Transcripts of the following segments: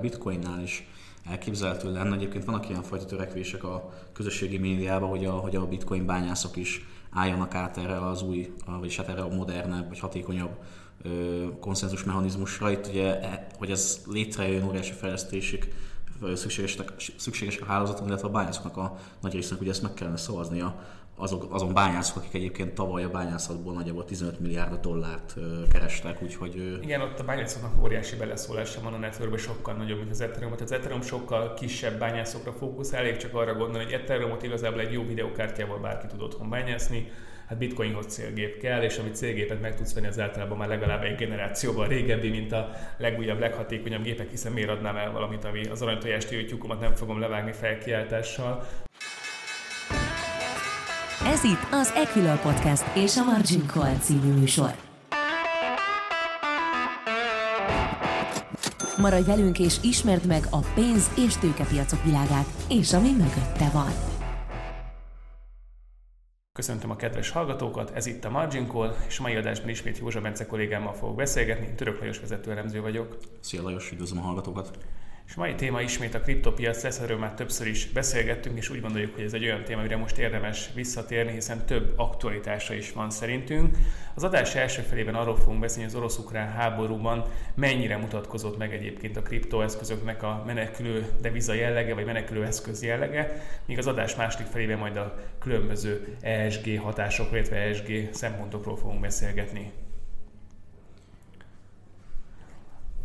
a bitcoinnál is elképzelhető lenne. Egyébként vannak ilyen fajta törekvések a közösségi médiában, hogy a, hogy a bitcoin bányászok is álljanak át erre az új, vagyis hát erre a modernebb, vagy hatékonyabb konszenzus mechanizmusra. Itt ugye, e, hogy ez létrejön óriási fejlesztések, szükségesek, szükségesek a hálózaton, illetve a bányászoknak a nagy résznek ugye ezt meg kellene szavaznia azok, azon bányászok, akik egyébként tavaly a bányászatból nagyjából 15 milliárd dollárt kerestek, úgyhogy... Igen, ott a bányászoknak óriási beleszólása van a networkben, sokkal nagyobb, mint az Ethereum. Tehát az Ethereum sokkal kisebb bányászokra fókuszál, elég csak arra gondolni, hogy Ethereumot igazából egy jó videokártyával bárki tud otthon bányászni, hát bitcoinhoz célgép kell, és amit célgépet meg tudsz venni, az általában már legalább egy generációval régebbi, mint a legújabb, leghatékonyabb gépek, hiszen miért adnám el valamit, ami az aranytojást tyúkomat nem fogom levágni felkiáltással. Ez itt az Equilor Podcast és a Margin Call című műsor. Maradj velünk és ismerd meg a pénz- és tőkepiacok világát, és ami mögötte van. Köszöntöm a kedves hallgatókat, ez itt a Margin Call, és mai adásban ismét Józsa Bence kollégámmal fogok beszélgetni, Török Lajos vezetőelemző vagyok. Szia Lajos, üdvözlöm a hallgatókat! És mai téma ismét a kriptopiac lesz, erről már többször is beszélgettünk, és úgy gondoljuk, hogy ez egy olyan téma, amire most érdemes visszatérni, hiszen több aktualitása is van szerintünk. Az adás első felében arról fogunk beszélni, hogy az orosz-ukrán háborúban mennyire mutatkozott meg egyébként a kriptoeszközöknek a menekülő deviza jellege, vagy menekülő eszköz jellege, míg az adás második felében majd a különböző ESG hatásokról, illetve ESG szempontokról fogunk beszélgetni.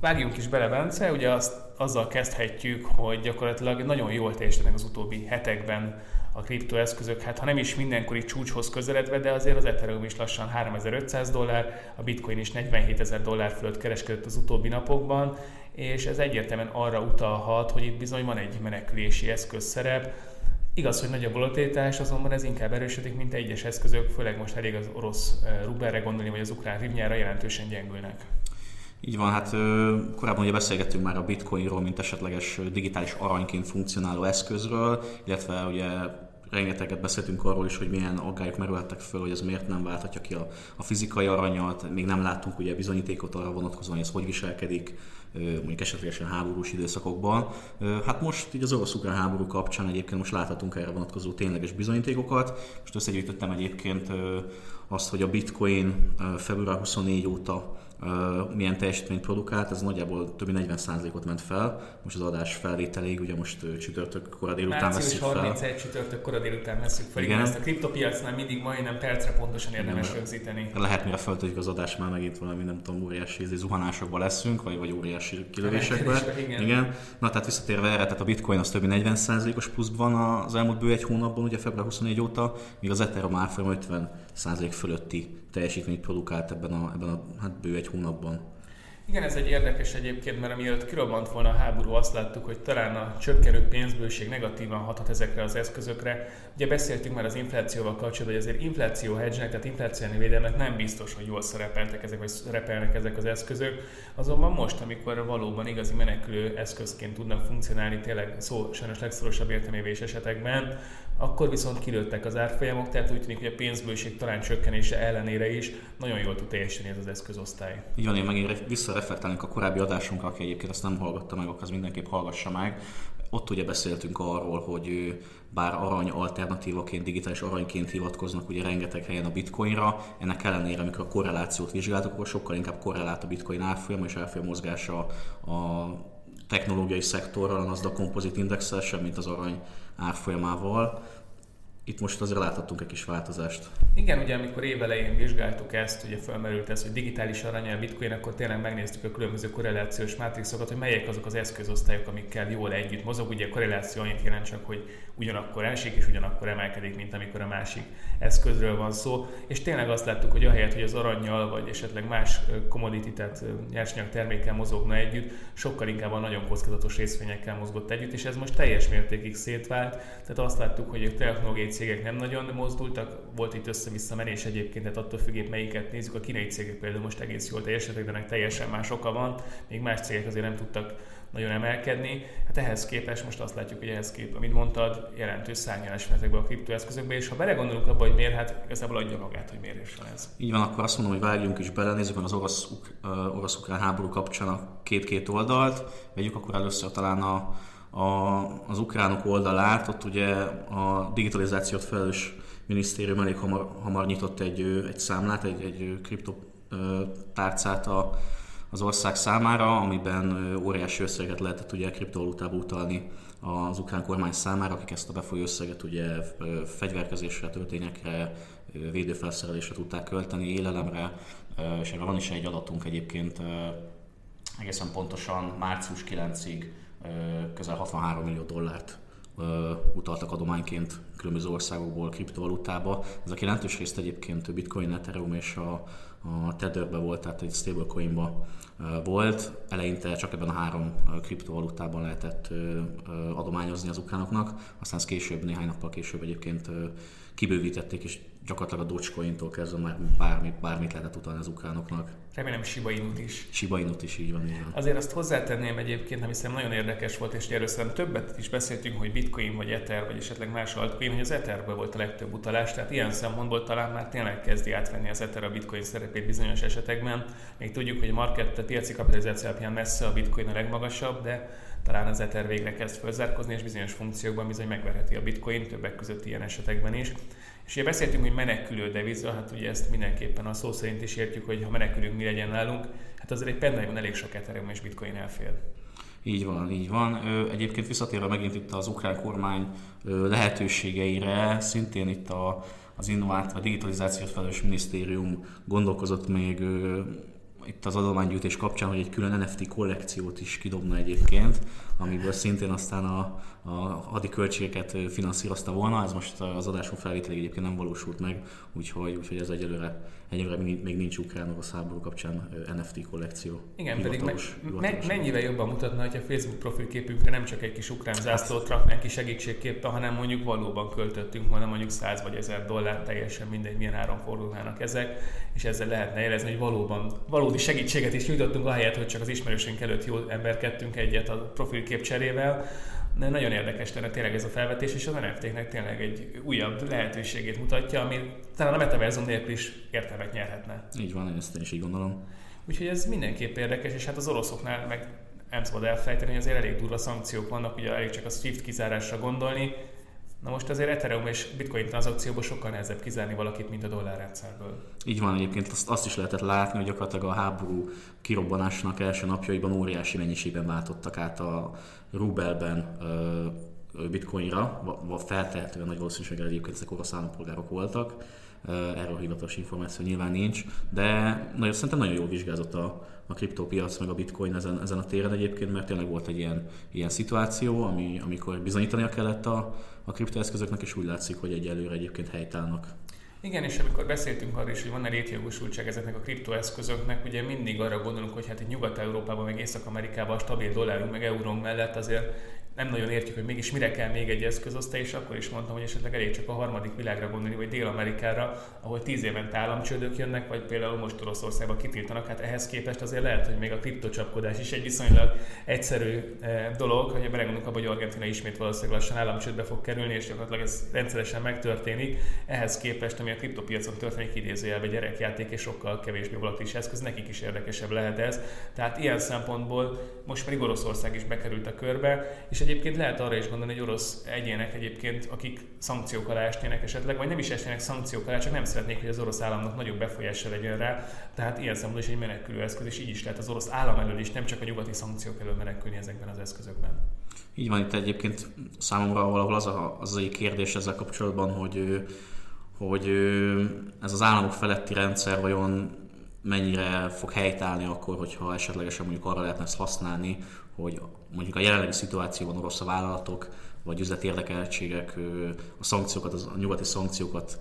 Vágjunk is bele, Bence, ugye azt, azzal kezdhetjük, hogy gyakorlatilag nagyon jól teljesítenek az utóbbi hetekben a kriptoeszközök, hát ha nem is mindenkori csúcshoz közeledve, de azért az Ethereum is lassan 3500 dollár, a Bitcoin is 47 ezer dollár fölött kereskedett az utóbbi napokban, és ez egyértelműen arra utalhat, hogy itt bizony van egy menekülési eszközszerep, Igaz, hogy nagy a volatilitás, azonban ez inkább erősödik, mint egyes eszközök, főleg most elég az orosz eh, rubelre gondolni, vagy az ukrán rivnyára jelentősen gyengülnek. Így van, hát korábban ugye beszélgettünk már a bitcoinról, mint esetleges digitális aranyként funkcionáló eszközről, illetve ugye rengeteget beszéltünk arról is, hogy milyen aggályok merülhettek föl, hogy ez miért nem válthatja ki a, a fizikai aranyat, még nem láttunk ugye bizonyítékot arra vonatkozóan, hogy ez hogy viselkedik, mondjuk esetlegesen háborús időszakokban. Hát most így az orosz-ukrán háború kapcsán egyébként most láthatunk erre vonatkozó tényleges bizonyítékokat. Most összegyűjtöttem egyébként azt, hogy a bitcoin február 24 óta milyen teljesítményt produkált, ez nagyjából több mint 40%-ot ment fel. Most az adás felvételéig, ugye most csütörtök kora délután veszük fel. 31 csütörtök kora délután veszük fel. Igen. Ezt a kriptopiacnál mindig majdnem percre pontosan érdemes Igen. rögzíteni. Lehet, mire feltegyük az adást, már megint valami, nem tudom, óriási zuhanásokba leszünk, vagy, vagy óriási kilövésekbe. Igen. Igen. Na, tehát visszatérve erre, tehát a bitcoin az több mint 40%-os pluszban az elmúlt bő egy hónapban, ugye február 24 óta, míg az Ethereum árfolyam 50% fölötti teljesítményt produkált ebben a, ebben a hát bő egy hónapban. Igen, ez egy érdekes egyébként, mert amiatt kirobbant volna a háború, azt láttuk, hogy talán a csökkenő pénzbőség negatívan hathat ezekre az eszközökre. Ugye beszéltünk már az inflációval kapcsolatban, hogy azért infláció hedge tehát infláció védelmek nem biztos, hogy jól szerepeltek ezek, vagy szerepelnek ezek az eszközök. Azonban most, amikor valóban igazi menekülő eszközként tudnak funkcionálni, tényleg szó sajnos legszorosabb értelmévé esetekben, akkor viszont kilőttek az árfolyamok, tehát úgy tűnik, hogy a pénzbőség talán csökkenése ellenére is nagyon jól tud teljesíteni ez az eszközosztály. Igen, megint visszareflektálnék a korábbi adásunkra, aki egyébként ezt nem hallgatta meg, az mindenképp hallgassa meg. Ott ugye beszéltünk arról, hogy bár arany alternatívaként, digitális aranyként hivatkoznak ugye rengeteg helyen a bitcoinra, ennek ellenére, amikor a korrelációt vizsgáltuk, akkor sokkal inkább korrelált a bitcoin árfolyam és árfolyam mozgása a technológiai szektorral, a Nasdaq Composite Index-el, sem, mint az arany árfolyamával itt most azért láthattunk egy kis változást. Igen, ugye amikor évelején vizsgáltuk ezt, ugye felmerült ez, hogy digitális arany a bitcoin, akkor tényleg megnéztük a különböző korrelációs mátrixokat, hogy melyek azok az eszközosztályok, amikkel jól együtt mozog. Ugye a korreláció annyit jelent csak, hogy ugyanakkor esik és ugyanakkor emelkedik, mint amikor a másik eszközről van szó. És tényleg azt láttuk, hogy ahelyett, hogy az aranyjal vagy esetleg más commodity, tehát nyersanyag termékkel mozogna együtt, sokkal inkább a nagyon kockázatos részvényekkel mozgott együtt, és ez most teljes mértékig szétvált. Tehát azt láttuk, hogy a technológiai cégek nem nagyon mozdultak, volt itt össze-vissza menés egyébként, tehát attól függ, melyiket nézzük. A kínai cégek például most egész jól teljesítettek, de ennek teljesen más oka van. Még más cégek azért nem tudtak nagyon emelkedni. Hát ehhez képest most azt látjuk, hogy ehhez képest, amit mondtad, jelentős szárnyalás van ezekben a kriptoeszközökben, és ha belegondolunk abba, hogy miért, hát igazából adja magát, hogy miért is van ez. Így van, akkor azt mondom, hogy vágjunk is bele, nézzük meg az orosz-ukrán orosz háború kapcsán a két-két oldalt. Vegyük akkor először talán a, a, az ukránok oldalát, ott ugye a digitalizációt felelős minisztérium elég hamar, hamar nyitott egy, egy számlát, egy, egy kriptotárcát a, az ország számára, amiben óriási összeget lehetett ugye kriptovalutába utalni az ukrán kormány számára, akik ezt a befolyó összeget ugye fegyverkezésre, töltényekre, védőfelszerelésre tudták költeni, élelemre, és erre van is egy adatunk egyébként egészen pontosan március 9-ig közel 63 millió dollárt utaltak adományként különböző országokból kriptovalutába. Ez a jelentős részt egyébként Bitcoin, Ethereum és a, a Tetherbe volt, tehát egy stablecoinba volt. Eleinte csak ebben a három kriptovalutában lehetett adományozni az ukránoknak, aztán ez később, néhány nappal később egyébként kibővítették, és gyakorlatilag a Dogecoin-tól kezdve már bármit, bármit lehetett utalni az ukránoknak. Remélem Shiba Inut is. Shiba Inut is, így van, így van. Azért azt hozzátenném egyébként, ami szerintem nagyon érdekes volt, és erről szerintem többet is beszéltünk, hogy Bitcoin vagy Ether, vagy esetleg más altcoin, hogy az Etherből volt a legtöbb utalás, tehát ilyen szempontból talán már tényleg kezdi átvenni az Ether a Bitcoin szerepét bizonyos esetekben. Még tudjuk, hogy a market, a piaci kapitalizáció alapján messze a Bitcoin a legmagasabb, de talán az Ether végre kezd fölzárkozni, és bizonyos funkciókban bizony megverheti a Bitcoin, többek között ilyen esetekben is. És ugye beszéltünk, hogy menekülő deviza, hát ugye ezt mindenképpen a szó szerint is értjük, hogy ha menekülünk, mi legyen nálunk, hát azért egy pendrive elég sok Ethereum és Bitcoin elfér. Így van, így van. Egyébként visszatérve megint itt az ukrán kormány lehetőségeire, szintén itt a, az innovált, a digitalizációt felelős minisztérium gondolkozott még itt az adománygyűjtés kapcsán, hogy egy külön NFT kollekciót is kidobna egyébként, amiből szintén aztán a, a hadi költségeket finanszírozta volna. Ez most az adásunk felvételig egyébként nem valósult meg, úgyhogy, úgyhogy ez egyelőre, egyelőre még nincs ukrán orosz háború kapcsán NFT kollekció. Igen, pedig me, me, mennyivel jobban mutatna, hogy a Facebook profilképünkre nem csak egy kis ukrán zászlót raknánk ki segítségképpen, hanem mondjuk valóban költöttünk volna mondjuk 100 vagy 1000 dollár, teljesen mindegy, milyen áron fordulnának ezek, és ezzel lehetne jelezni, hogy valóban valódi segítséget is nyújtottunk, ahelyett, hogy csak az ismerősünk előtt jó emberkedtünk egyet a profilkép cserével, de nagyon érdekes lenne tényleg ez a felvetés, és az NFT-nek tényleg egy újabb lehetőségét mutatja, ami talán a metaverzum nélkül is értelmet nyerhetne. Így van, ezt én is így gondolom. Úgyhogy ez mindenképp érdekes, és hát az oroszoknál meg nem szabad elfelejteni, hogy azért elég durva szankciók vannak, ugye elég csak a SWIFT kizárásra gondolni, Na most azért Ethereum és Bitcoin tranzakcióból sokkal nehezebb kizárni valakit, mint a dollárrendszerből. Így van egyébként, azt, azt is lehetett látni, hogy gyakorlatilag a háború kirobbanásnak első napjaiban óriási mennyiségben váltottak át a rubelben bitcoinra, feltehetően nagy valószínűséggel egyébként ezek orosz állampolgárok voltak, erről hivatalos információ nyilván nincs, de nagyon, szerintem nagyon jól vizsgázott a, a kriptópiac meg a bitcoin ezen, ezen a téren egyébként, mert tényleg volt egy ilyen, ilyen szituáció, ami, amikor bizonyítania kellett a, a kriptoeszközöknek, és úgy látszik, hogy egyelőre egyébként helytállnak. Igen, és amikor beszéltünk arról is, hogy van-e létjogosultság ezeknek a kriptoeszközöknek, ugye mindig arra gondolunk, hogy hát egy Nyugat-Európában, meg Észak-Amerikában a stabil dollárunk, meg eurónk mellett azért nem nagyon értjük, hogy mégis mire kell még egy eszközosztály, és akkor is mondtam, hogy esetleg elég csak a harmadik világra gondolni, vagy Dél-Amerikára, ahol tíz évente államcsődök jönnek, vagy például most Oroszországban kitiltanak. Hát ehhez képest azért lehet, hogy még a kriptocsapkodás is egy viszonylag egyszerű eh, dolog, hogy belegondolunk abba, hogy Argentina ismét valószínűleg lassan államcsődbe fog kerülni, és gyakorlatilag ez rendszeresen megtörténik. Ehhez képest, ami a kriptopiacon történik, idézőjelben gyerekjáték és sokkal kevésbé volatilis eszköz, nekik is érdekesebb lehet ez. Tehát ilyen szempontból most pedig Oroszország is bekerült a körbe, és egyébként lehet arra is gondolni, hogy orosz egyének egyébként, akik szankciók alá esnének esetleg, vagy nem is esnének szankciók alá, csak nem szeretnék, hogy az orosz államnak nagyobb befolyása legyen rá. Tehát ilyen szempontból is egy menekülő eszköz, és így is lehet az orosz állam elől is, nem csak a nyugati szankciók elől menekülni ezekben az eszközökben. Így van itt egyébként számomra valahol az a, az a kérdés ezzel kapcsolatban, hogy, hogy ez az államok feletti rendszer vajon mennyire fog helytállni akkor, hogyha esetlegesen mondjuk arra lehetne ezt használni, hogy mondjuk a jelenlegi szituációban orosz a vállalatok vagy üzleti érdekeltségek a szankciókat, a nyugati szankciókat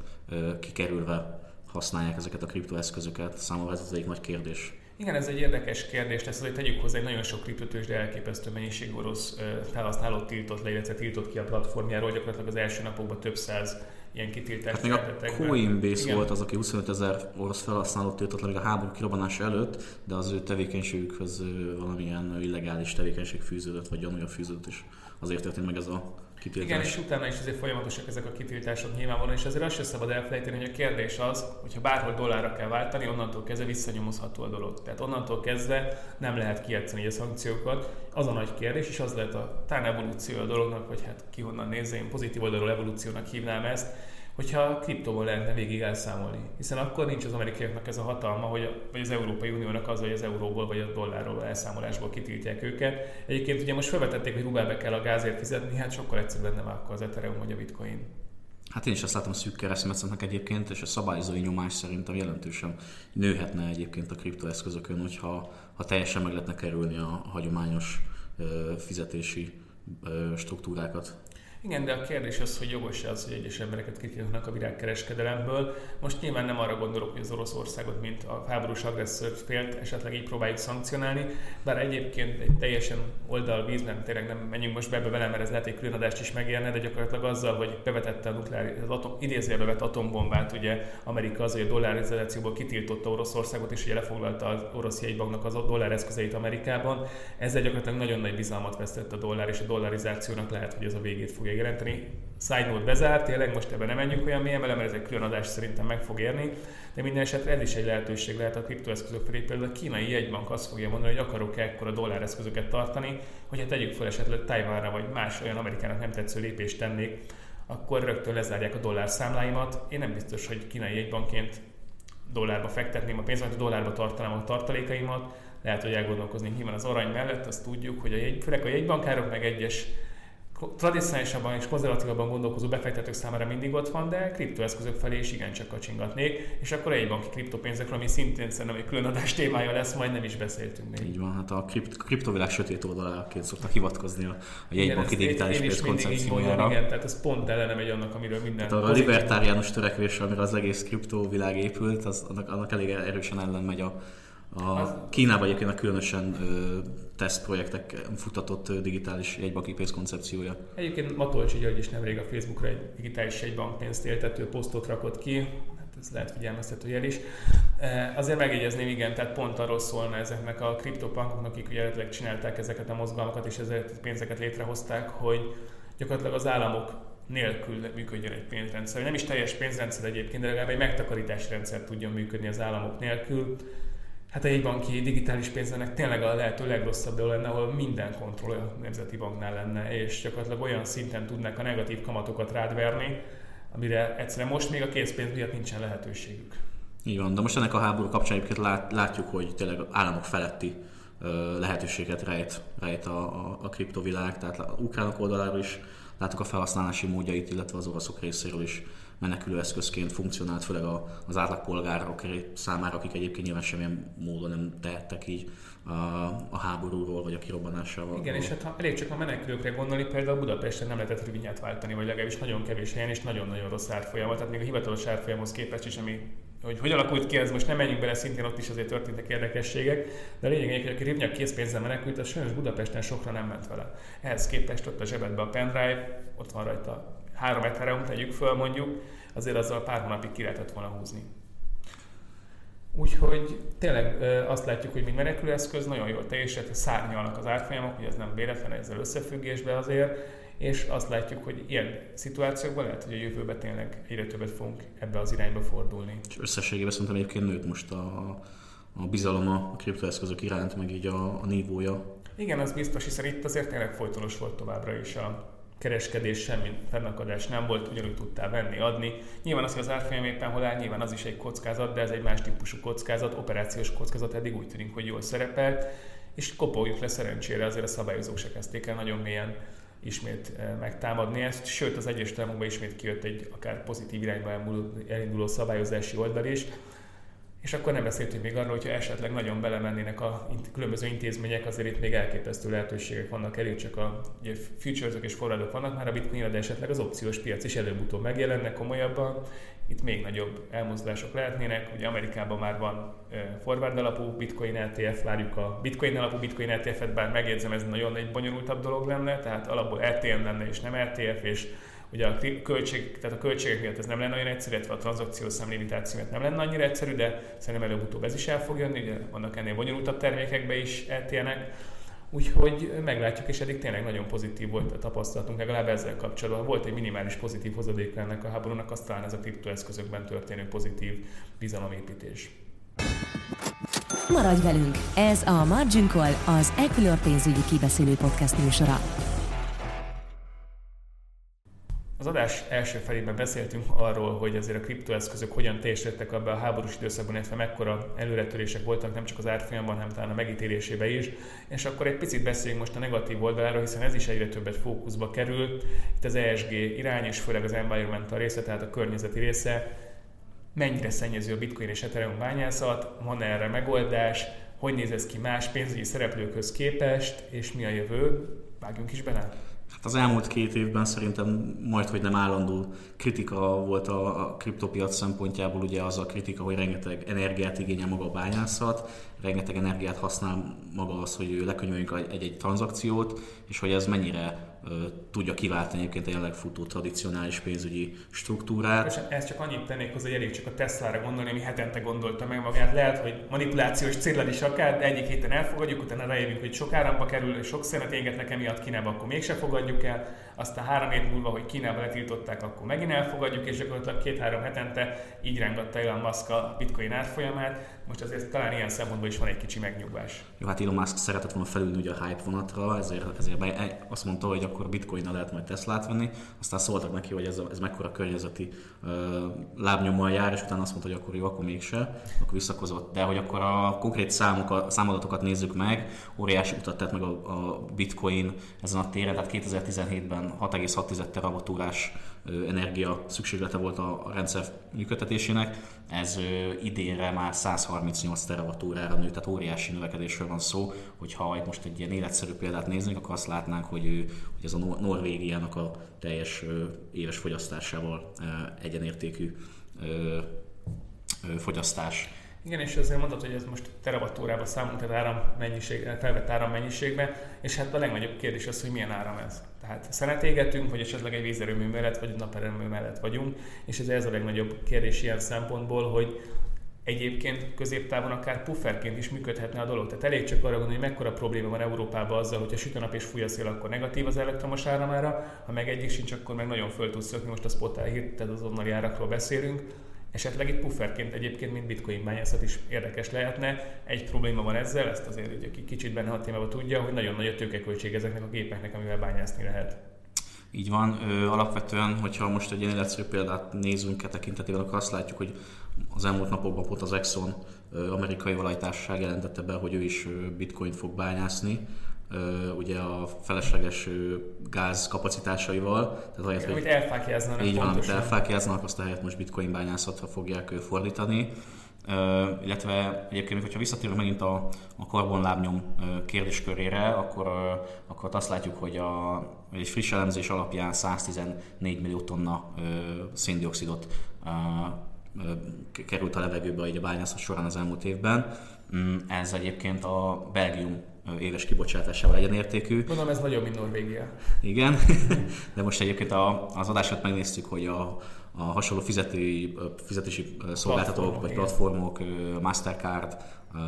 kikerülve használják ezeket a kriptoeszközöket. Számomra ez az egyik nagy kérdés. Igen, ez egy érdekes kérdés lesz, azért tegyük hozzá, hogy nagyon sok kriptotős, de elképesztő mennyiség orosz felhasználót tiltott le, illetve tiltott ki a platformjáról, gyakorlatilag az első napokban több száz ilyen kitiltást hát még a Coinbase volt az, aki 25 ezer orosz felhasználót tiltott le még a háború kirobbanása előtt, de az ő tevékenységükhöz valamilyen illegális tevékenység fűződött, vagy gyanúja fűződött, és azért történt meg ez a kitiltás. Igen, és utána is azért folyamatosak ezek a kitiltások nyilvánvalóan, és azért azt sem szabad elfelejteni, hogy a kérdés az, hogyha bárhol dollárra kell váltani, onnantól kezdve visszanyomozható a dolog. Tehát onnantól kezdve nem lehet kijátszani a szankciókat. Az a nagy kérdés, és az lehet a tán evolúció a dolognak, vagy hát ki honnan nézze, én pozitív oldalról evolúciónak hívnám ezt, hogyha kriptóval lehetne végig elszámolni. Hiszen akkor nincs az amerikaiaknak ez a hatalma, hogy, vagy az Európai Uniónak az, hogy az euróból vagy a dollárról elszámolásból kitiltják őket. Egyébként ugye most felvetették, hogy rubelbe kell a gázért fizetni, hát sokkal egyszerűbb lenne már akkor az Ethereum vagy a Bitcoin. Hát én is azt látom a szűk keresztmetszetnek egyébként, és a szabályozói nyomás szerintem jelentősen nőhetne egyébként a kriptoeszközökön, hogyha ha teljesen meg lehetne kerülni a hagyományos fizetési struktúrákat. Igen, de a kérdés az, hogy jogos az, hogy egyes embereket kitiltanak a virágkereskedelemből. Most nyilván nem arra gondolok, hogy az Oroszországot, mint a háborús agresszor félt, esetleg így próbáljuk szankcionálni, bár egyébként egy teljesen oldalvíz, nem tényleg nem menjünk most be ebbe vele, mert ez lehet egy külön is megérne, de gyakorlatilag azzal, hogy bevetette a nukleáris, az atom, idézve bevet atombombát, ugye Amerika az, hogy a dollarizációból kitiltotta Oroszországot, és ugye lefoglalta az orosz jegybanknak az dollár eszközeit Amerikában, ezzel gyakorlatilag nagyon nagy bizalmat vesztett a dollár, és a dollarizációnak lehet, hogy ez a végét fogja megjelenteni. Side note bezárt, tényleg most ebben nem menjünk olyan mélyen mert ez egy külön adás szerintem meg fog érni, de minden esetre ez is egy lehetőség lehet a kriptoeszközök felé. Például a kínai jegybank azt fogja mondani, hogy akarok-e ekkora dolláreszközöket tartani, hogyha tegyük fel esetleg Tajvánra vagy más olyan Amerikának nem tetsző lépést tennék, akkor rögtön lezárják a dollár számláimat. Én nem biztos, hogy kínai jegybankként dollárba fektetném a pénzemet, dollárba tartanám a tartalékaimat, lehet, hogy elgondolkozni nyilván az arany mellett, azt tudjuk, hogy a jegy, főleg a jegybankárok meg egyes tradicionálisabban és konzervatívabban gondolkozó befektetők számára mindig ott van, de kriptoeszközök felé is igencsak kacsingatnék, és akkor egy banki kriptopénzekről, ami szintén szerintem egy külön adás témája lesz, majd nem is beszéltünk még. Így van, hát a kript, kriptovilág sötét oldaláként szoktak hivatkozni a, a jegybanki digitális pénz koncepciójára. Igen, tehát ez pont ellenem egy annak, amiről minden... Tehát a libertáriánus törekvés, amire az egész kriptovilág épült, az, annak, annak elég erősen ellen megy a, a. Kínában egyébként a különösen ö, tesztprojektek futatott digitális jegybanki pénzkoncepciója. Egyébként Matolcsi György is nemrég a Facebookra egy digitális jegybankpénzt éltető posztot rakott ki, hát ez lehet figyelmeztető jel is. E, azért megjegyezném, igen, tehát pont arról szólna ezeknek a kriptopankoknak, akik ugye csinálták ezeket a mozgalmakat és ezeket pénzeket létrehozták, hogy gyakorlatilag az államok nélkül működjön egy pénzrendszer. Nem is teljes pénzrendszer egyébként, de legalább egy megtakarítási rendszer tudjon működni az államok nélkül hát a jegybanki digitális pénznek tényleg a lehető legrosszabb dolog lenne, ahol minden kontroll a Nemzeti Banknál lenne, és gyakorlatilag olyan szinten tudnak a negatív kamatokat rád verni, amire egyszerűen most még a készpénz miatt nincsen lehetőségük. Így van, de most ennek a háború kapcsán lát, látjuk, hogy tényleg államok feletti lehetőséget rejt, rejt a, a, a kriptovilág, tehát a ukránok oldaláról is láttuk a felhasználási módjait, illetve az oroszok részéről is menekülő eszközként funkcionált, főleg az átlagpolgárok számára, akik egyébként nyilván semmilyen módon nem tehettek így a, a háborúról vagy a kirobbanásával. Igen, és hát ha elég csak a menekülőkre gondolni, például Budapesten nem lehetett rövinyát váltani, vagy legalábbis nagyon kevés helyen, és nagyon-nagyon rossz árfolyama. Tehát még a hivatalos árfolyamhoz képest is, ami hogy hogy alakult ki ez, most nem menjünk bele, szintén ott is azért történtek érdekességek, de a lényeg, hogy aki rivnyak készpénzzel menekült, az sajnos Budapesten sokra nem ment vele. Ehhez képest ott a zsebedbe a pendrive, ott van rajta három Ethereum tegyük föl mondjuk, azért azzal pár hónapig ki lehetett volna húzni. Úgyhogy tényleg azt látjuk, hogy mint menekülőeszköz nagyon jól teljesített, szárnyalnak az árfolyamok, hogy ez nem véletlen ezzel összefüggésbe azért, és azt látjuk, hogy ilyen szituációkban lehet, hogy a jövőben tényleg egyre többet fogunk ebbe az irányba fordulni. És összességében szerintem egyébként nőtt most a, a bizalom a kriptoeszközök iránt, meg így a, a nívója. Igen, az biztos, hiszen itt azért tényleg folytonos volt továbbra is a kereskedés, semmi fennakadás nem volt, ugyanúgy tudtál venni, adni. Nyilván az, hogy az árfolyam éppen hol áll, nyilván az is egy kockázat, de ez egy más típusú kockázat, operációs kockázat, eddig úgy tűnik, hogy jól szerepelt, és kopoljuk le szerencsére, azért a szabályozók se kezdték el nagyon mélyen ismét eh, megtámadni ezt, sőt az egyes ismét kijött egy akár pozitív irányba elinduló szabályozási oldal is, és akkor nem beszéltünk még arról, hogyha esetleg nagyon belemennének a különböző intézmények, azért itt még elképesztő lehetőségek vannak elég, csak a futures és forrádok vannak már a bitcoin de esetleg az opciós piac is előbb-utóbb megjelennek komolyabban. Itt még nagyobb elmozdulások lehetnének. Ugye Amerikában már van forward alapú bitcoin ETF, várjuk a bitcoin alapú bitcoin ETF-et, bár megjegyzem, ez nagyon egy bonyolultabb dolog lenne, tehát alapból RTN lenne és nem RTF, és Ugye a, költség, tehát a költségek miatt ez nem lenne olyan egyszerű, illetve a tranzakciós számlimitáció miatt nem lenne annyira egyszerű, de szerintem előbb-utóbb ez is el fog jönni, ugye vannak ennél bonyolultabb termékekbe is eltérnek. Úgyhogy meglátjuk, és eddig tényleg nagyon pozitív volt a tapasztalatunk, legalább ezzel kapcsolatban. Volt egy minimális pozitív hozadéka ennek a háborúnak, aztán ez a kriptoeszközökben történő pozitív bizalomépítés. Maradj velünk! Ez a Margin Call, az Equilor pénzügyi kibeszélő podcast műsora. Az adás első felében beszéltünk arról, hogy azért a kriptoeszközök hogyan teljesítettek abba a háborús időszakban, illetve mekkora előretörések voltak nem csak az árfolyamban, hanem talán a megítélésébe is. És akkor egy picit beszéljünk most a negatív oldaláról, hiszen ez is egyre többet fókuszba kerül. Itt az ESG irány, és főleg az environmental része, tehát a környezeti része. Mennyire szennyező a bitcoin és ethereum bányászat, van erre megoldás, hogy néz ez ki más pénzügyi szereplőkhöz képest, és mi a jövő? Vágjunk is bele! Hát az elmúlt két évben szerintem majd, hogy nem állandó kritika volt a, a kriptopiac szempontjából, ugye az a kritika, hogy rengeteg energiát igényel maga a bányászat, rengeteg energiát használ maga az, hogy lekönyveljünk egy-egy tranzakciót, és hogy ez mennyire tudja kiváltani egyébként a jelenleg futó tradicionális pénzügyi struktúrát. És ezt csak annyit tennék hozzá, hogy elég csak a Tesla-ra gondolni, ami hetente gondolta meg magát. Lehet, hogy manipulációs célad is akár, de egyik héten elfogadjuk, utána rájövünk, hogy sok áramba kerül, sok szenet égetnek emiatt Kínába, akkor mégse fogadjuk el. Aztán három hét múlva, hogy Kínába letiltották, akkor megint elfogadjuk, és gyakorlatilag két-három hetente így rángatta Elon Musk a bitcoin árfolyamát. Most azért talán ilyen szempontból is van egy kicsi megnyugvás. Jó, hát Elon Musk szeretett volna felülni ugye a hype vonatra, ezért, ezért azt mondta, hogy akkor bitcoin lehet majd Teslát venni. Aztán szóltak neki, hogy ez, ez mekkora környezeti uh, lábnyommal jár, és utána azt mondta, hogy akkor jó, akkor mégse, akkor visszakozott. De hogy akkor a konkrét számokat, számadatokat nézzük meg, óriási utat tett meg a, a bitcoin ezen a téren, tehát 2017-ben 6,6 teravatúrás energia szükséglete volt a rendszer működtetésének, ez idénre már 138 teravatúrára nőtt, tehát óriási növekedésről van szó, hogyha itt most egy ilyen életszerű példát néznénk, akkor azt látnánk, hogy, hogy ez a Norvégiának a teljes éves fogyasztásával egyenértékű fogyasztás. Igen, és azért mondtad, hogy ez most teravattórába számunk, tehát áram mennyiség, felvett áram mennyiségbe, és hát a legnagyobb kérdés az, hogy milyen áram ez. Tehát szenet égetünk, vagy esetleg egy vízerőmű mellett, vagy naperőmű mellett vagyunk, és ez, ez a legnagyobb kérdés ilyen szempontból, hogy egyébként középtávon akár pufferként is működhetne a dolog. Tehát elég csak arra gondolni, hogy mekkora probléma van Európában azzal, hogyha süt a nap és fúj a szél, akkor negatív az elektromos áramára, ha meg egyik sincs, akkor meg nagyon föl tudsz szökni, most a spot hírt, tehát azonnali árakról beszélünk, Esetleg itt pufferként egyébként, mint bitcoin bányászat is érdekes lehetne. Egy probléma van ezzel, ezt azért ugye aki kicsit benne hat témában tudja, hogy nagyon nagy a tőkeköltség ezeknek a gépeknek, amivel bányászni lehet. Így van, ö, alapvetően, hogyha most egy ilyen egyszerű példát nézünk e tekintetében, akkor azt látjuk, hogy az elmúlt napokban pont az Exxon ö, amerikai valajtársaság jelentette be, hogy ő is bitcoin fog bányászni ugye a felesleges gáz kapacitásaival. Tehát ahelyett, amit elfákjáznának Így van, amit elfákjáznak, azt a helyet most bitcoin bányászatra fogják fordítani. Uh, illetve egyébként, hogyha visszatérünk megint a, a karbonlábnyom uh, kérdéskörére, akkor, uh, akkor azt látjuk, hogy a, egy friss elemzés alapján 114 millió tonna széndiokszidot került a levegőbe a bányászat során az elmúlt évben. Um, ez egyébként a Belgium éves kibocsátásával egyenértékű. Mondom, ez nagyobb, mint Norvégia. Igen, de most egyébként a, az adását megnéztük, hogy a, a hasonló fizetői, fizetési szolgáltatók Platformok, vagy platformok, Mastercard,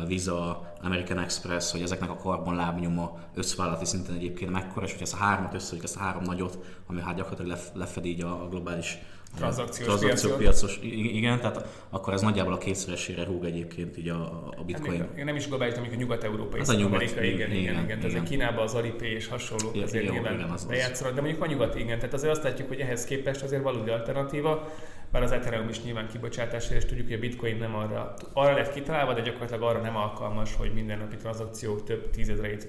Visa, American Express, hogy ezeknek a karbonlábnyoma összvállalati szinten egyébként mekkora, és hogy ezt a hármat összehozik, ezt a három nagyot, ami hát gyakorlatilag lefedi így a globális tranzakciós, tranzakciós piacos. Igen, tehát akkor ez nagyjából a kétszeresére rúg egyébként így a, a bitcoin. Hát még, nem is globális, amikor nyugat-európai, hát a nyugat, Amerika, igen, igen, igen, igen. Tehát Kínában az Alipay és hasonló igen, azért igen, nyilván igen, az bejátszanak, de mondjuk a nyugat igen. Tehát azért azt látjuk, hogy ehhez képest azért valódi alternatíva, bár az Ethereum is nyilván kibocsátásra, és tudjuk, hogy a bitcoin nem arra, arra lett kitalálva, de gyakorlatilag arra nem alkalmas, hogy mindennapi tranzakciók több tízezreit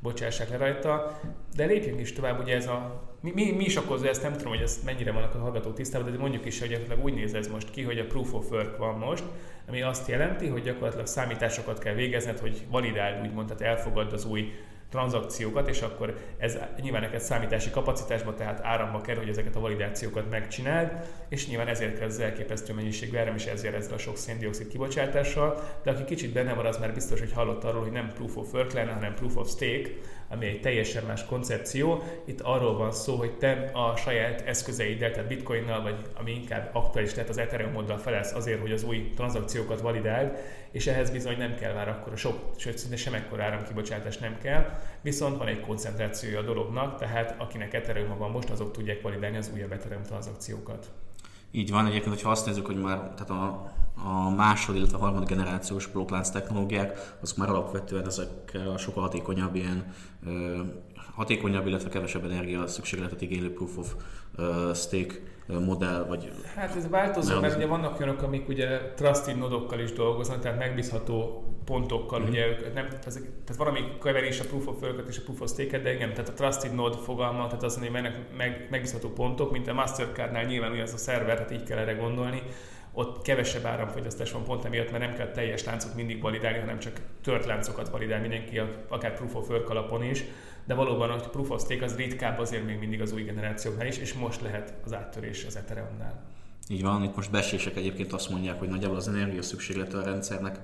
bocsássák le rajta. De lépjünk is tovább, ugye ez a... Mi, mi, mi is okozza ezt, nem tudom, hogy ezt mennyire vannak a hallgatók tisztában, de mondjuk is, hogy gyakorlatilag úgy néz ez most ki, hogy a proof of work van most, ami azt jelenti, hogy gyakorlatilag számításokat kell végezned, hogy validáld, úgymond, tehát elfogadd az új tranzakciókat, és akkor ez nyilván neked számítási kapacitásba, tehát áramba kerül, hogy ezeket a validációkat megcsináld, és nyilván ezért az elképesztő mennyiségű áram, és ezért ezzel a sok széndiokszid kibocsátással, de aki kicsit benne van, az már biztos, hogy hallott arról, hogy nem proof of work lenne, hanem proof of stake, ami egy teljesen más koncepció. Itt arról van szó, hogy te a saját eszközeiddel, tehát bitcoinnal, vagy ami inkább aktuális lehet az Ethereum felelsz azért, hogy az új tranzakciókat validáld, és ehhez bizony nem kell már akkor sok, sőt szinte sem ekkor áramkibocsátás nem kell, viszont van egy koncentrációja a dolognak, tehát akinek Ethereum van most, azok tudják validálni az újabb Ethereum tranzakciókat. Így van, egyébként, hogyha azt nézzük, hogy már tehát a, a második, illetve a harmadik generációs blokklánc technológiák, azok már alapvetően ezekkel a sokkal hatékonyabb ilyen hatékonyabb, illetve kevesebb energia szükségletet igénylő proof of stake modell, vagy... Hát ez változó, mert ugye vannak olyanok, amik ugye trusted nodokkal is dolgoznak, tehát megbízható pontokkal, mm-hmm. ugye nem, ezek, tehát valami keverés a proof of work és a proof of stake de igen, tehát a trusted node fogalma, tehát az, hogy mennek meg, megbízható pontok, mint a Mastercardnál nyilván ugye ez a szerver, tehát így kell erre gondolni, ott kevesebb áramfogyasztás van pont emiatt, mert nem kell teljes láncot mindig validálni, hanem csak tört láncokat validál mindenki, akár proof of work alapon is, de valóban a proof of stake az ritkább azért még mindig az új generációknál is, és most lehet az áttörés az Ethereumnál. Így van, itt most besések egyébként azt mondják, hogy nagyjából az energia szükséglete a rendszernek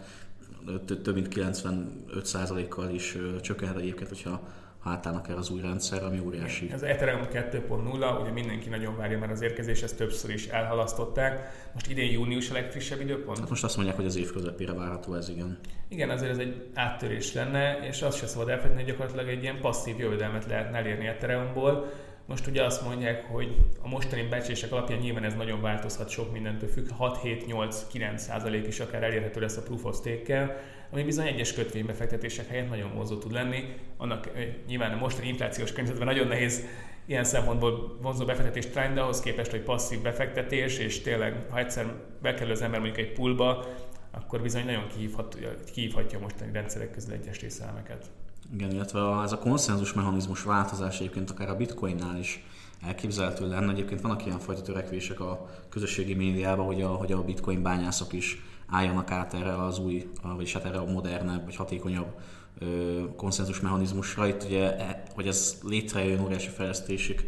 több mint 95%-kal is csökkenhet egyébként, hogyha átállnak el az új rendszer, ami óriási. Ez Ethereum 2.0, ugye mindenki nagyon várja már az érkezés, ezt többször is elhalasztották. Most idén június a legfrissebb időpont? Hát most azt mondják, hogy az év közepére várható ez, igen. Igen, azért ez egy áttörés lenne, és azt se szabad elfelejteni, hogy gyakorlatilag egy ilyen passzív jövedelmet lehetne elérni Ethereumból. Most ugye azt mondják, hogy a mostani becsések alapján nyilván ez nagyon változhat, sok mindentől függ, 6, 7, 8, 9 százalék is akár elérhető lesz a proof of stake ami bizony egyes kötvénybefektetések helyett nagyon vonzó tud lenni. Annak nyilván a mostani inflációs környezetben nagyon nehéz ilyen szempontból vonzó befektetés trend, de ahhoz képest, hogy passzív befektetés, és tényleg, ha egyszer bekerül az ember mondjuk egy poolba, akkor bizony nagyon kihívhatja, kihívhatja a mostani rendszerek közül egyes részelemeket. Igen, illetve ez a konszenzus mechanizmus változás egyébként akár a bitcoinnál is elképzelhető lenne. Egyébként vannak ilyen fajta törekvések a közösségi médiában, hogy a, hogy a bitcoin bányászok is álljanak át erre az új, vagyis hát erre a modernebb, vagy hatékonyabb konszenzus mechanizmusra. Itt ugye, e, hogy ez létrejön óriási fejlesztések,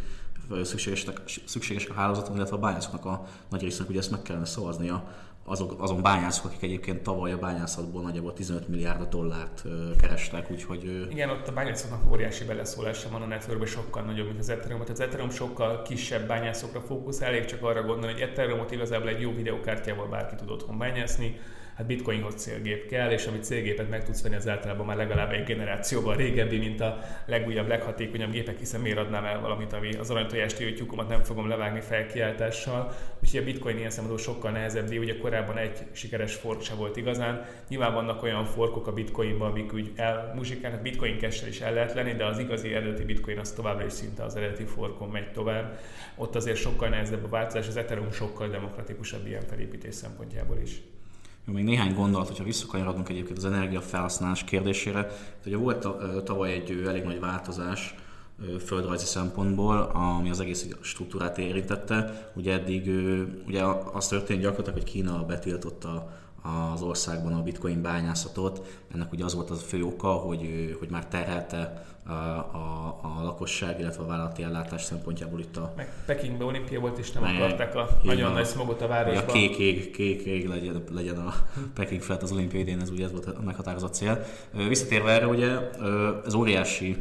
szükségesek, szükségesek a hálózaton, illetve a bányászoknak a nagy résznek ugye ezt meg kellene szavaznia azok, azon bányászok, akik egyébként tavaly a bányászatból nagyjából 15 milliárd dollárt kerestek, úgyhogy... Igen, ott a bányászoknak óriási beleszólása van a networkben, sokkal nagyobb, mint az Ethereum. Tehát az Ethereum sokkal kisebb bányászokra fókuszál, elég csak arra gondolni, hogy Ethereumot igazából egy jó videokártyával bárki tud otthon bányászni, hát bitcoinhoz célgép kell, és amit célgépet meg tudsz venni, az általában már legalább egy generációban régebbi, mint a legújabb, leghatékonyabb gépek, hiszen miért adnám el valamit, ami az aranytojást tyúkomat nem fogom levágni felkiáltással. Úgyhogy a bitcoin ilyen szempontból sokkal nehezebb, de ugye korábban egy sikeres fork se volt igazán. Nyilván vannak olyan forkok a bitcoinban, amik úgy elmuzsikálnak, bitcoin cash is el lehet lenni, de az igazi eredeti bitcoin az továbbra is szinte az eredeti forkon megy tovább. Ott azért sokkal nehezebb a változás, az Ethereum sokkal demokratikusabb ilyen felépítés szempontjából is. Jó, még néhány gondolat, hogyha visszakanyarodunk egyébként az energiafelhasználás kérdésére. Ugye volt tavaly egy elég nagy változás földrajzi szempontból, ami az egész struktúrát érintette. Ugye eddig ugye az történt gyakorlatilag, hogy Kína betiltotta az országban a bitcoin bányászatot. Ennek ugye az volt az fő oka, hogy, hogy már terhelte a, a, a lakosság, illetve a vállalati ellátás szempontjából itt a... Meg Pekingben olimpia volt, és nem meg, akarták a nagyon a, nagy smogot a városban. A kék ég, kék ég legyen, legyen a Peking felett az olimpia idén, ez ugye ez volt a meghatározott cél. Visszatérve erre, ugye ez óriási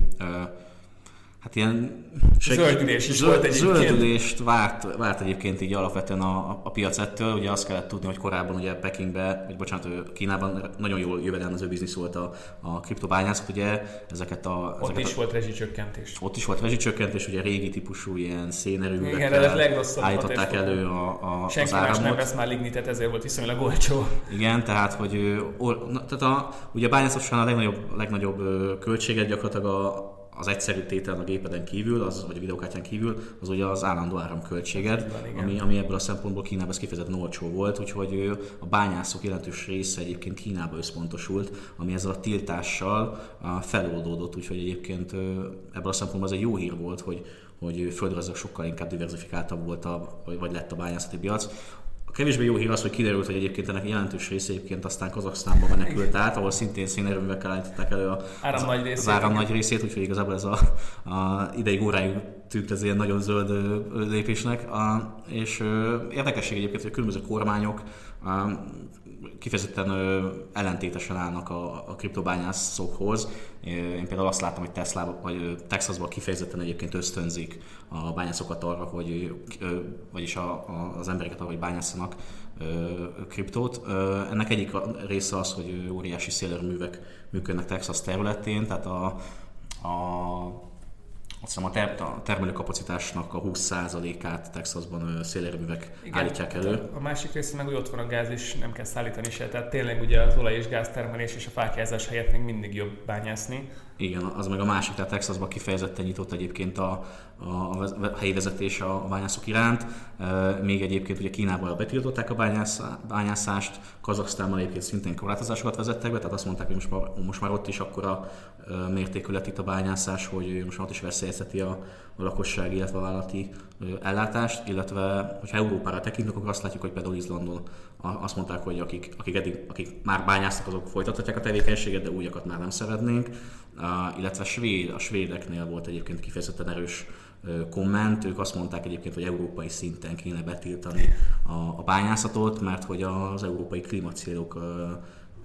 hát ilyen seg... zöldülés is zöld, volt egyébként. Zöldülést várt, várt egyébként így alapvetően a, a piac ettől. Ugye azt kellett tudni, hogy korábban ugye Pekingbe, vagy bocsánat, Kínában nagyon jól jövedelmező biznisz volt a, a kriptobányászat, ugye ezeket a... Ott ezeket is a, volt rezsicsökkentés. Ott is volt rezsicskentés, ugye régi típusú ilyen szénerőművekkel állították elő a, a, Senki az áramot. nem vesz már lignitet, ezért volt viszonylag olcsó. Igen, tehát, hogy or, na, tehát a, ugye a bányászat a legnagyobb, legnagyobb költséget gyakorlatilag a, az egyszerű tétel a gépeden kívül, az, vagy a videókártyán kívül, az ugye az állandó áramköltséged, ami, ami ebből a szempontból Kínában ez kifejezetten olcsó volt, úgyhogy a bányászok jelentős része egyébként Kínába összpontosult, ami ezzel a tiltással feloldódott, úgyhogy egyébként ebből a szempontból ez egy jó hír volt, hogy, hogy földrajzilag sokkal inkább diversifikáltabb volt, a, vagy lett a bányászati piac kevésbé jó hír az, hogy kiderült, hogy egyébként ennek jelentős része egyébként aztán Kazaksztánba menekült át, ahol szintén szénerőművekkel állították elő a, áram az, nagy részét, az áram nagy részét, úgyhogy igazából ez a, a ideig óráig tűnt ez ilyen nagyon zöld lépésnek. És érdekesség egyébként, hogy a különböző kormányok kifejezetten ellentétesen állnak a, a kriptobányászokhoz. Én például azt látom, hogy Tesla vagy Texasban kifejezetten egyébként ösztönzik a bányászokat arra, hogy vagyis a, a, az embereket arra, hogy bányászanak kriptót. Ennek egyik része az, hogy óriási szélerőművek működnek Texas területén, tehát a, a azt hiszem a, ter- a termelőkapacitásnak a 20%-át Texasban szélerőművek Igen, állítják elő. A másik része meg, hogy ott van a gáz, és nem kell szállítani se. Tehát tényleg ugye az olaj és gáztermelés és a fákjázás helyett még mindig jobb bányászni. Igen, az meg a másik, tehát Texasban kifejezetten nyitott egyébként a, a, a helyi vezetés a bányászok iránt. Még egyébként ugye Kínában betiltották a bányász, bányászást, Kazaksztánban egyébként szintén korlátozásokat vezettek be, tehát azt mondták, hogy most már, most már ott is akkora mértékű lett itt a bányászás, hogy most már ott is veszélyezteti a, a lakosság, illetve a vállalati ellátást, illetve hogyha Európára tekintünk, akkor azt látjuk, hogy például Izlandon azt mondták, hogy akik, akik, eddig, akik már bányáztak, azok folytathatják a tevékenységet, de újakat már nem szeretnénk. Illetve a, svéd, a svédeknél volt egyébként kifejezetten erős komment, ők azt mondták egyébként, hogy európai szinten kéne betiltani a, a bányászatot, mert hogy az európai klímacélok,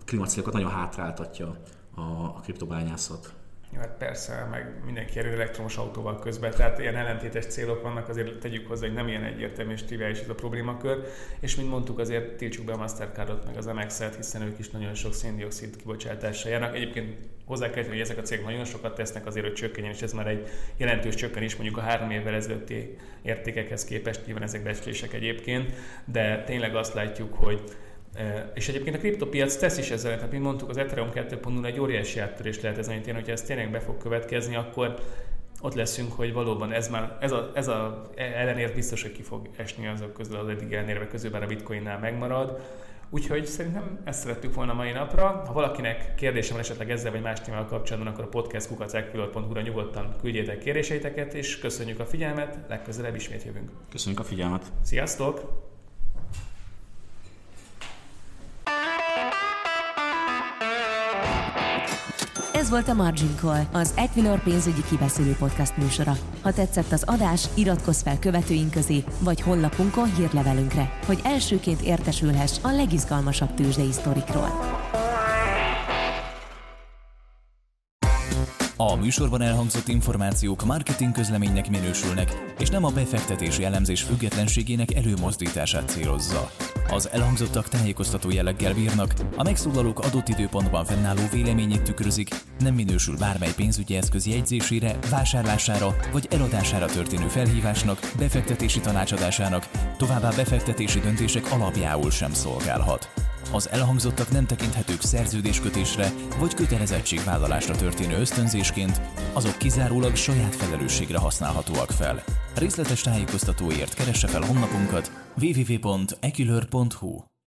klímacélokat nagyon hátráltatja a, a kriptobányászat. Ja, hát persze, meg mindenki erő elektromos autóval közben, tehát ilyen ellentétes célok vannak, azért tegyük hozzá, hogy nem ilyen egyértelmű és triviális ez a problémakör, és mint mondtuk, azért tiltsuk be a Mastercardot, meg az Amex-et, hiszen ők is nagyon sok széndiokszid kibocsátásra járnak. Egyébként hozzá kell hogy ezek a cégek nagyon sokat tesznek azért, hogy csökkenjen, és ez már egy jelentős csökkenés mondjuk a három évvel ezelőtti értékekhez képest, nyilván ezek becslések egyébként, de tényleg azt látjuk, hogy és egyébként a kriptopiac tesz is ezzel, tehát mint mondtuk, az Ethereum 2.0 egy óriási áttörés lehet ezen hogy hogyha ez tényleg be fog következni, akkor ott leszünk, hogy valóban ez már, ez a, ez a ellenért biztos, hogy ki fog esni azok közül az eddig ellenérve közül, bár a bitcoinnál megmarad. Úgyhogy szerintem ezt szerettük volna mai napra. Ha valakinek kérdése van esetleg ezzel vagy más témával kapcsolatban, akkor a podcast kukacekpilot.hu-ra nyugodtan küldjétek kéréseiteket, és köszönjük a figyelmet, legközelebb ismét jövünk. Köszönjük a figyelmet. Sziasztok! Volt a Margin Call, az Equilor pénzügyi kibeszélő podcast műsora. Ha tetszett az adás, iratkozz fel követőink közé, vagy honlapunkon hírlevelünkre, hogy elsőként értesülhess a legizgalmasabb tőzsdei sztorikról. A műsorban elhangzott információk marketing közleménynek minősülnek, és nem a befektetési elemzés függetlenségének előmozdítását célozza. Az elhangzottak tájékoztató jelleggel bírnak, a megszólalók adott időpontban fennálló véleményét tükrözik, nem minősül bármely pénzügyi eszköz jegyzésére, vásárlására vagy eladására történő felhívásnak, befektetési tanácsadásának, továbbá befektetési döntések alapjául sem szolgálhat. Az elhangzottak nem tekinthetők szerződéskötésre vagy kötelezettségvállalásra történő ösztönzésként, azok kizárólag saját felelősségre használhatóak fel. Részletes tájékoztatóért keresse fel honlapunkat www.ekilör.hu